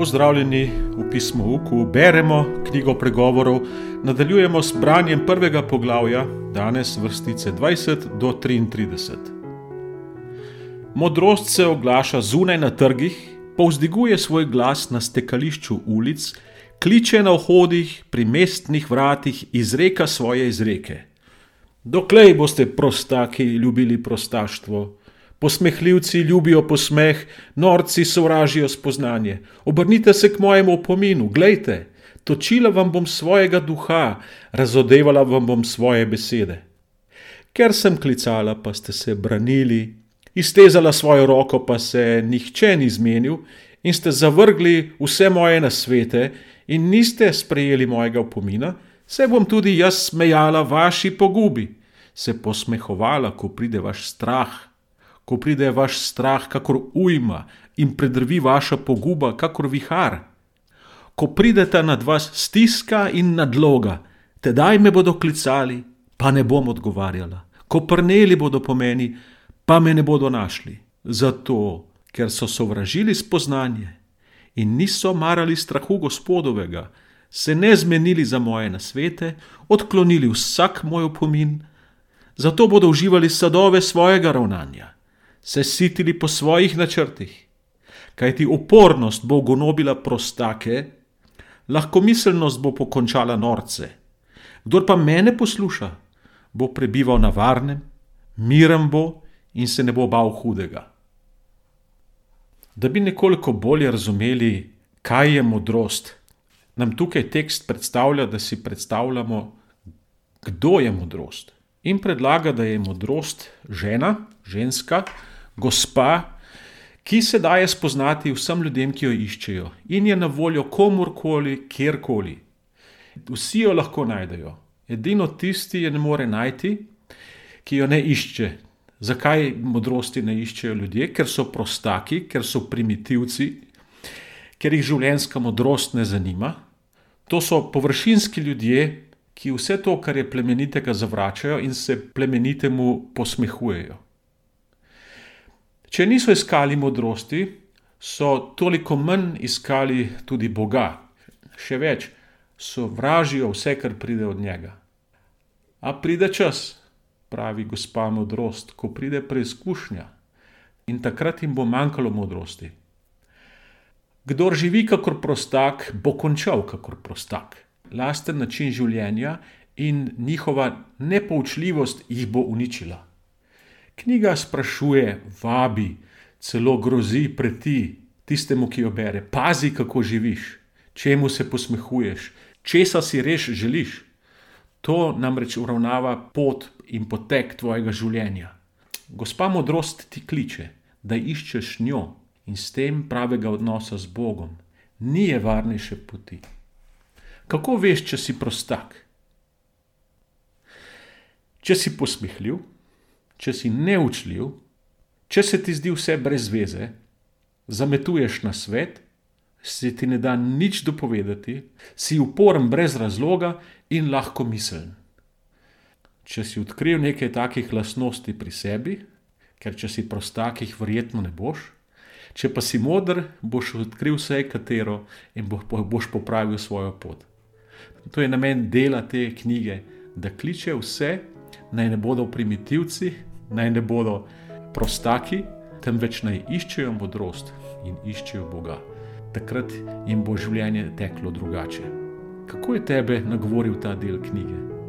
Pozdravljeni v pismu Uku, beremo knjigo pregovorov, nadaljujemo s branjem prvega poglavja, danes vrstice 20 do 33. Modrost se oglaša zunaj na trgih, povzdiguje svoj glas na stekališču ulic, kliče na vhodih, pri mestnih vratih, izreka svoje izreke. Doklej boste prostaki ljubili prostaštvo? Posmehljivci ljubijo posmeh, norci sovražijo spoznanje. Obrnite se k mojemu opominu, glejte, točila vam bom svojega duha, razodevala vam bom svoje besede. Ker sem klicala, pa ste se branili, iztezala svojo roko, pa se nihče ni zmenil, in ste zavrgli vse moje nasvete, in niste sprejeli mojega opomina, se bom tudi jaz smejala vaši pogubi, se posmehovala, ko pride vaš strah ko pride vaš strah, kakor ujma in predrvi vaša poguba, kakor vihar. Ko prideta nad vas stiska in nadloga, tedaj me bodo klicali, pa ne bom odgovarjala. Ko prneli bodo po meni, pa me ne bodo našli. Zato, ker so sovražili spoznanje in niso marali strahu gospodovega, se ne zmenili za moje nasvete, odklonili vsak moj opomin, zato bodo uživali sadove svojega ravnanja se sitili po svojih načrtih, kajti upornost bo gonobila prostake, lahko miselnost bo pokončala norce. Kdor pa mene posluša, bo prebival na varnem, miren bo in se ne bo bal hudega. Da bi nekoliko bolje razumeli, kaj je modrost, nam tukaj tekst predstavlja, da si predstavljamo, kdo je modrost. In predlaga, da je modrost žena, ženska, gospa, ki se daje spoznati vsem ljudem, ki jo iščejo in je na voljo komorkoli, kjerkoli. Vsi jo lahko najdejo. Edino tisti je ne more najti, ki jo ne išče. Zakaj modrosti ne iščejo ljudje? Ker so prostaki, ker so primitivci, ker jih življenjska modrost ne zanima. To so površinski ljudje, ki vse to, kar je plemenitega, zavračajo in se plemenitemu posmehujejo. Če niso iskali modrosti, so toliko manj iskali tudi Boga. Še več, sovražijo vse, kar pride od njega. A pride čas, pravi gospa modrost, ko pride preizkušnja in takrat jim bo manjkalo modrosti. Kdor živi kot prostak, bo končal kot prostak. Lasten način življenja in njihova nepoučljivost jih bo uničila. Knjiga sprašuje, vabi, celo grozi preti tistemu, ki jo bere. Pazi, kako živiš, čemu se posmehuješ, česa si res želiš. To namreč uravnava pot in potek tvojega življenja. Gospa modrost ti kliče, da iščeš njo in s tem pravega odnosa z Bogom. Ni je varnejše poti. Kako veš, če si prostak? Če si posmehljiv, če si neučljiv, če se ti zdi vse brez veze, zametuješ na svet, se ti ne da nič dopovedati, si uporen brez razloga in lahko mislen. Če si odkril nekaj takih lastnosti pri sebi, ker če si prostakih, verjetno ne boš, če pa si modr, boš odkril vse katero in boš popravil svojo pot. To je namen dela te knjige, da kliče vse, naj ne bodo primitivci, naj ne bodo prostaki, temveč naj iščejo modrost in iščejo Boga. Takrat jim bo življenje teklo drugače. Kako je tebe nagovoril ta del knjige?